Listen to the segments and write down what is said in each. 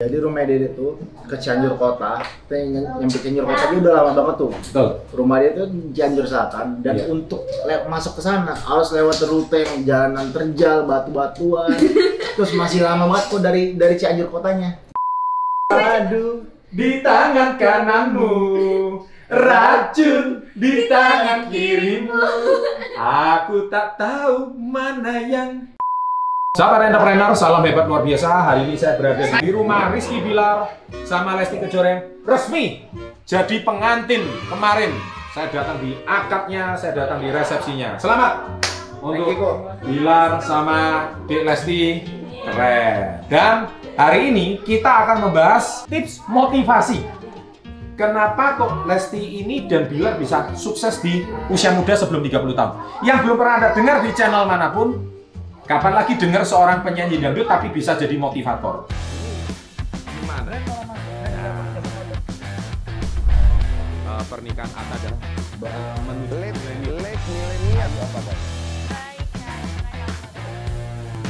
Jadi rumah Dede tuh ke Cianjur Kota, kita yang nyampe Cianjur Kota dia udah lama banget tuh. Betul. Rumah dia tuh di Cianjur Selatan dan Iya. untuk le- masuk ke sana harus lewat rute yang jalanan terjal, batu-batuan. Terus masih lama banget kok dari dari Cianjur Kotanya. Aduh, Di tangan kananmu racun di tangan kirimu. Aku tak tahu mana yang Sahabat entrepreneur, salam hebat luar biasa. Hari ini saya berada di rumah Rizky Bilar sama Lesti Kejoreng resmi jadi pengantin kemarin. Saya datang di akadnya, saya datang di resepsinya. Selamat untuk Bilar sama Dek Lesti. Keren. Dan hari ini kita akan membahas tips motivasi. Kenapa kok Lesti ini dan Bilar bisa sukses di usia muda sebelum 30 tahun? Yang belum pernah Anda dengar di channel mana pun, kapan lagi dengar seorang penyanyi dangdut tapi bisa jadi motivator? Gimana? Eh, pernikahan Atta dan menuju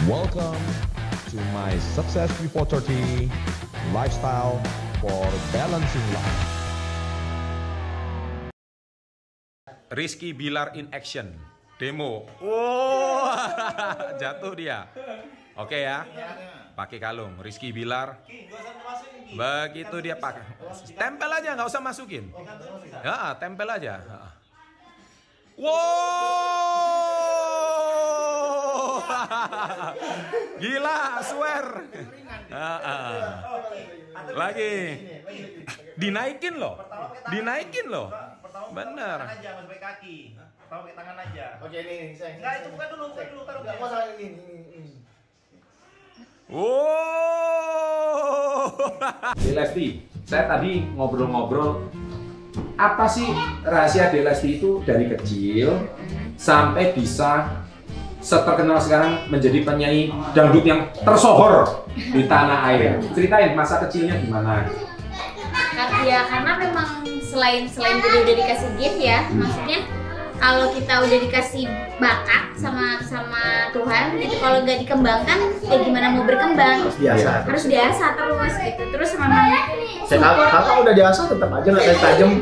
Welcome to my Success 330 lifestyle for balancing life. Rizky Bilar in action demo. Wow, jatuh dia. Oke ya, pakai kalung. Rizky Bilar. Begitu dia pakai. Tempel aja, nggak usah masukin. Ya, tempel aja. Wow, gila, swear. Lagi, dinaikin loh, dinaikin loh. Bener. Nggak pakai tangan aja Oke ini saya. Enggak, itu bukan dulu, bukan dulu, taruh Enggak dia. masalah ini. ini, ini. Wow. Lesti, saya tadi ngobrol-ngobrol apa sih rahasia De Lesti itu dari kecil sampai bisa seterkenal sekarang menjadi penyanyi dangdut yang tersohor di tanah air. Ceritain masa kecilnya gimana? Ya karena memang selain selain jadi udah dikasih gift ya maksudnya kalau kita udah dikasih bakat sama sama Tuhan itu kalau nggak dikembangkan ya gimana mau berkembang Harus biasa. harus biasa terus gitu terus memang Saya kakak, kakak udah diasah tetap aja nggak tajam.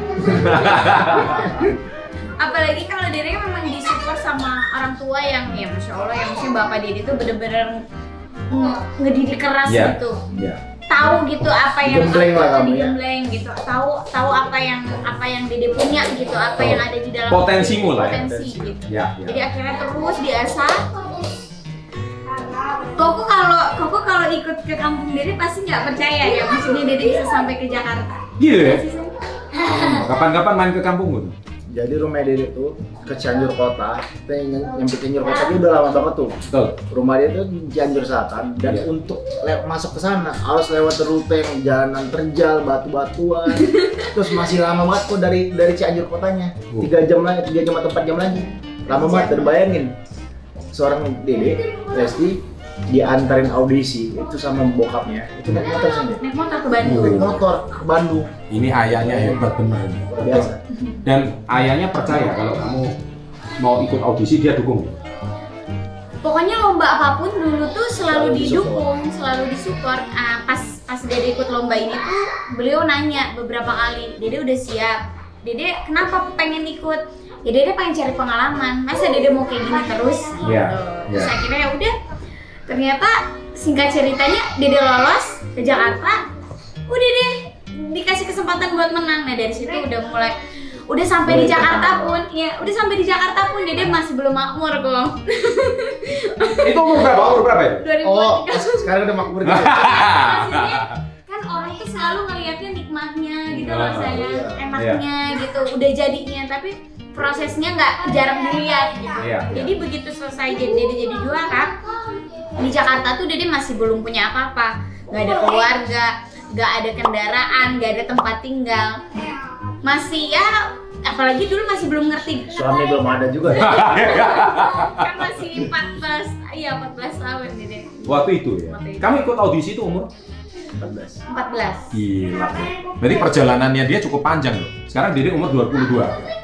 apalagi kalau diri memang disupport sama orang tua yang ya masya Allah yang maksudnya bapak diri itu bener-bener nge- ngedidik keras Iya. gitu Iya. Tahu gitu apa yang Digembleng lah kamu ya. digembleng gitu tahu tahu apa yang apa yang dede punya gitu apa yang ada di dalam Potensimu lah ya. potensi gitu Ya, jadi akhirnya terus diasah Koko kalau Koko kalau ikut ke kampung Dede pasti nggak percaya ya maksudnya Dede bisa sampai ke Jakarta Gitu ya? Kapan-kapan main ke kampung gitu? Jadi rumah Dede tuh ke Cianjur Kota, kita yang nyampe Cianjur Kota dia udah lama banget tuh. Betul. Rumah dia tuh di Cianjur Selatan dan Iya. untuk le- masuk ke sana harus lewat rute yang jalanan terjal, batu-batuan. Terus masih lama banget kok dari dari Cianjur Kotanya. Tiga jam lagi, tiga jam atau empat jam lagi. Lama banget dan bayangin seorang Dede, Lesti diantarin audisi itu sama bokapnya itu naik motor saja naik motor ke Bandung. Naik motor ke Bandung. Ini ayahnya hebat bener. Luar biasa. Dan ayahnya percaya kalau kamu mau ikut audisi dia dukung. pokoknya lomba apa pun dulu tuh selalu Selalu didukung selalu disupport. Ah, pas pas Dede ikut lomba ini tuh beliau nanya beberapa kali Dede udah siap? Dede kenapa pengen ikut? Ya Dede pengen cari pengalaman. Masa Dede mau kayak gini terus? Gitu. Iya, terus iya. akhirnya ya udah ternyata singkat ceritanya Dede lolos ke Jakarta udah deh dikasih kesempatan buat menang nah dari situ udah mulai udah sampai di Jakarta pun ya udah sampai di Jakarta pun Dede masih belum makmur kok Itu umur berapa? Umur berapa ya? 2003 oh sekarang udah makmur gitu maksudnya kan orang tuh selalu ngelihatnya nikmatnya gitu loh Oh, saya iya. enaknya gitu udah jadinya tapi prosesnya nggak jarang dilihat gitu Iya, iya. jadi begitu selesai jadi Dede jadi juara di Jakarta tuh Dede masih belum punya apa-apa nggak ada keluarga nggak ada kendaraan nggak ada tempat tinggal masih ya apalagi dulu masih belum ngerti suami belum ada juga ya kan masih 14 iya 14 tahun Dede Waktu itu ya. Waktu itu. Kamu ikut audisi itu umur 14 14 Gila. Berarti perjalanannya dia cukup panjang loh. Sekarang Dede umur 22.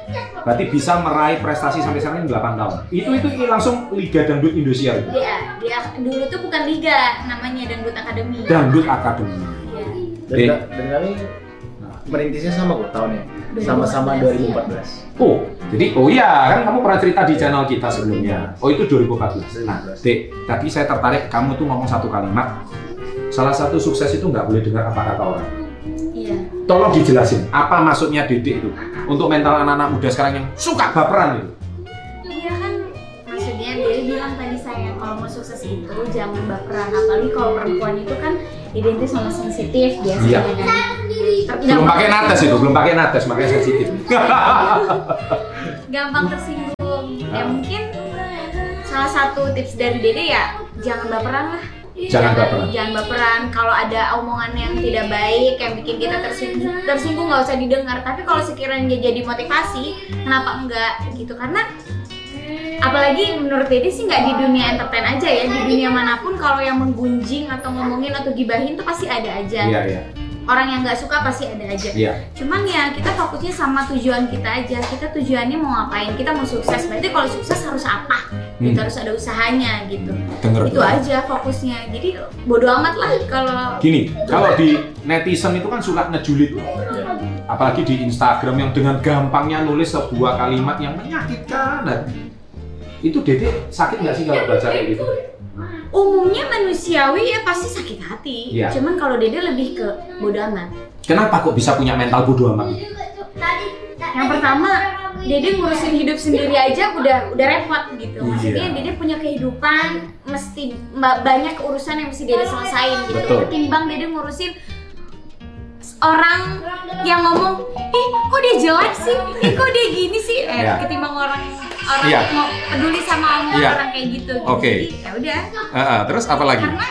Berarti bisa meraih prestasi sampai sekarang ini 8 tahun. Itu itu langsung Liga Dangdut Indonesia itu. dia dia dulu tuh bukan liga namanya dangdut akademi Dangdut Academy. Iya. Dan, dan kami merintisnya sama kok tahunnya. Sama-sama 2014. Oh, jadi oh iya kan kamu pernah cerita di channel kita sebelumnya. Oh itu 2014. Nah, 2014. Dek, tadi saya tertarik kamu tuh ngomong satu kalimat. Salah satu sukses itu nggak boleh dengar apa kata orang. Iya. Tolong dijelasin apa maksudnya Dedek itu untuk mental anak-anak muda sekarang yang suka baperan itu. Iya kan maksudnya dia bilang tadi saya kalau mau sukses itu jangan baperan apalagi kalau perempuan itu kan identik sama sensitif biasanya Iya. kan. Belum gampang- pakai nates itu, belum pakai nates makanya sensitif. gampang tersinggung. Ya mungkin salah satu tips dari Dede ya jangan baperan lah. Jangan baperan. Jangan baperan. Kalau ada omongan yang tidak baik yang bikin kita tersinggung, tersinggung nggak usah didengar. Tapi kalau sekiranya jadi motivasi, kenapa enggak gitu? Karena apalagi menurut Dede sih nggak di dunia entertain aja ya di dunia mana pun kalau yang menggunjing atau ngomongin atau gibahin tuh pasti ada aja Iya, iya. Orang yang nggak suka pasti ada aja Iya. cuman ya kita fokusnya sama tujuan kita aja kita tujuannya mau ngapain kita mau sukses berarti kalau sukses harus apa gitu Hmm. harus ada usahanya gitu Denger itu aja fokusnya jadi bodo amat lah kalau Gini, kalau di netizen itu kan suka ngejulit. Apalagi di Instagram yang dengan gampangnya nulis sebuah kalimat yang menyakitkan. Nah, itu Dede sakit nggak sih kalau baca kayak gitu? umumnya manusiawi ya pasti sakit hati Iya. cuman kalau Dede lebih ke bodo amat Kenapa kok bisa punya mental bodoh amat? yang pertama Dede ngurusin hidup sendiri aja udah udah repot gitu. Maksudnya Iya. Dede punya kehidupan, mesti ba- banyak urusan yang mesti Dede selesain gitu. Betul. Ketimbang Dede ngurusin orang yang ngomong, ih kok dia jelek sih, ih kok dia gini sih, eh, Iya. ketimbang orang orang Iya. mau peduli sama Iya. orang kayak gitu. Oke. Jadi ya udah. terus apa lagi? Karena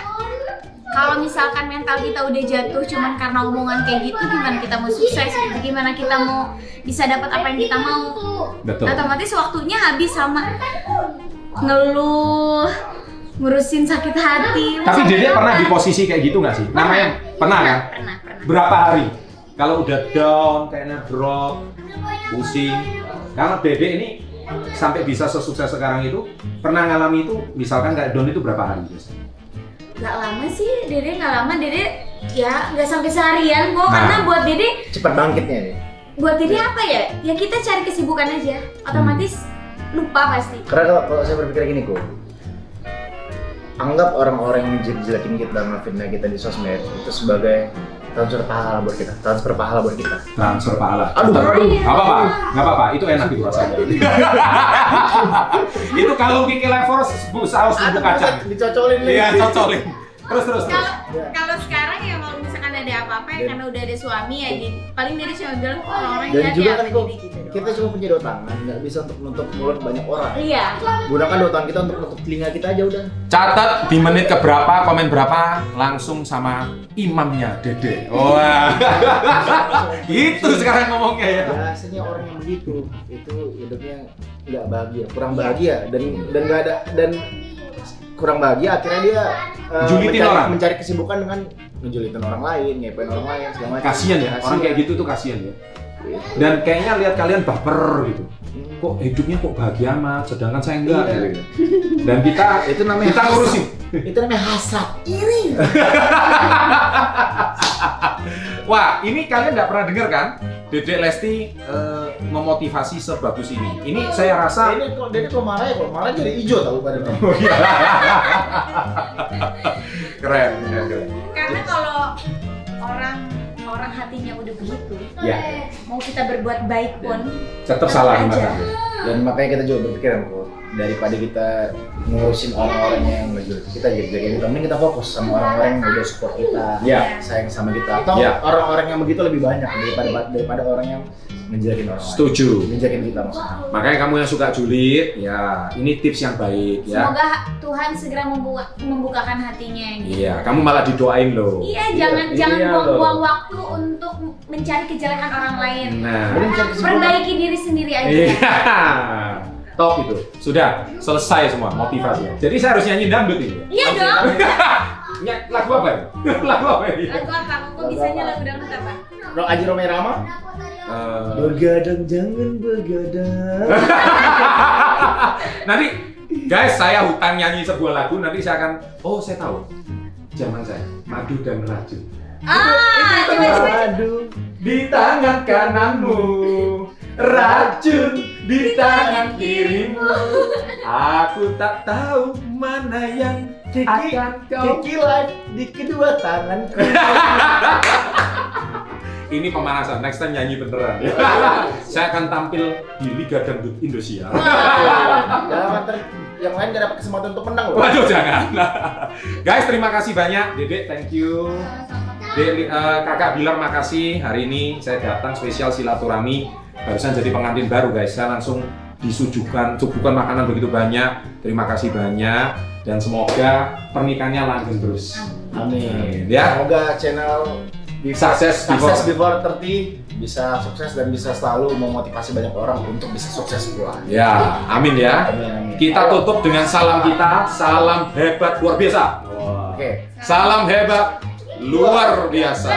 kalau misalkan mental kita udah jatuh cuman karena omongan kayak gitu, gimana kita mau sukses? Gitu? Gimana kita mau bisa dapat apa yang kita mau? Betul. Otomatis waktunya habis sama ngeluh, ngurusin sakit hati. Tapi apa? pernah di posisi kayak gitu nggak sih? Namanya pernah kan? Pernah, pernah. Berapa hari? Kalau udah down, kayaknya drop, pusing. Kalau Dede ini sampai bisa sesukses sekarang itu pernah ngalami itu misalkan kayak down itu berapa hari biasanya? Gak lama sih, Dede gak lama, Dede ya nggak sampai seharian kok. Nah. Karena buat Dede, Cepat bangkitnya nih. buat Dede apa ya? Ya kita cari kesibukan aja. Otomatis lupa pasti. Karena kalau, kalau saya berpikir gini kok, anggap orang-orang yang jelek-jelekin kita dan ngefitnah kita di sosmed itu sebagai transfer pahala buat kita, transfer pahala buat kita. Transfer pahala. Aduh, aduh. Gak apa-apa, gak apa-apa. Itu enak itu rasanya. itu kalau Kiki Lever bu- saus bumbu kacang. dicocolin nih. Iya, cocolin. Terus terus terus. Kalau kalau sekarang ya apa-apa ya karena udah ada suami ya di, paling Dede cuma bilang kok orang-orang Dan jahat juga ya kan kok gitu doang. kita cuma punya dua tangan, nggak bisa untuk menutup mulut banyak orang. Iya. Gunakan dua tangan kita untuk menutup telinga kita aja udah. Catat di menit keberapa, komen berapa, langsung sama imamnya Dede. Wah, itu sekarang ngomongnya ya. Biasanya orang yang begitu itu hidupnya nggak bahagia, kurang bahagia dan dan nggak ada dan kurang bahagia akhirnya dia Julitin mencari, orang. mencari kesibukan dengan menjulitin orang lain, ngepain orang lain segala macam. Kasian ya, orang kayak gitu tuh kasian ya. Dan kayaknya lihat kalian baper gitu. Hmm. Kok hidupnya kok bahagia amat, sedangkan saya enggak. Iya. gitu. Dan kita itu namanya kita ngurusin. itu namanya hasrat iri. Wah, ini kalian nggak pernah dengar kan? Dedek Lesti eh, memotivasi sebagus ini. Ini saya rasa ini kok dia kalau marah ya kalau marah jadi hijau tahu pada Oh iya. keren, keren, keren. Karena kalau orang orang hatinya udah begitu, Ya, mau kita berbuat baik pun tetap salah aja. dan makanya kita juga berpikiran kok daripada kita ngurusin orang-orang yang ngejulit kita jadi jadi kita mending kita fokus sama orang-orang yang udah support kita Ya. sayang sama kita atau Ya. orang-orang yang begitu lebih banyak daripada daripada orang yang ngejelekin orang lain Setuju. ngejelekin kita maksudnya Makanya kamu yang suka julid, ya ini tips yang baik ya. Semoga Tuhan segera membuka, membukakan hatinya gitu. Iya, kamu malah didoain loh. Iya, jangan Iya, jangan iya buang-buang loh. waktu untuk mencari kejelekan orang lain. Nah. Perbaiki diri sendiri aja. iya. Top itu. Sudah selesai semua motivasinya. Jadi saya harus nyanyi dangdut ini. Iya dong. Ya, lagu apa ini? lagu apa ini? Lagu apa? Kok bisanya lagu dangdut apa? Bro Aji Roma Rama Eh, begadang jangan begadang nanti guys saya hutang nyanyi sebuah lagu nanti saya akan oh saya tahu zaman saya madu dan racun Ah, itu madu di tangan kananmu racun di tangan kirimu. aku tak tahu mana yang Kiki, akan kau Kiki live di kedua tanganku. ini pemanasan. Next time nyanyi beneran. Saya akan tampil di Liga Dangdut Indonesia. Jangan yang lain gak dapat kesempatan untuk menang loh. waduh jangan. Guys terima kasih banyak. Dede thank you. Dede, eh, kakak Bilar makasih. Hari ini saya datang spesial silaturahmi barusan jadi pengantin baru guys saya langsung disuguhkan suguhkan makanan begitu banyak terima kasih banyak dan semoga pernikahannya langgeng terus Amin. Ya. Semoga channel Sukses Sukses before- Before 30 bisa sukses dan bisa selalu memotivasi banyak orang untuk bisa sukses pula. ya amin ya Amin amin. kita tutup dengan salam kita salam hebat luar biasa Oke. salam hebat luar biasa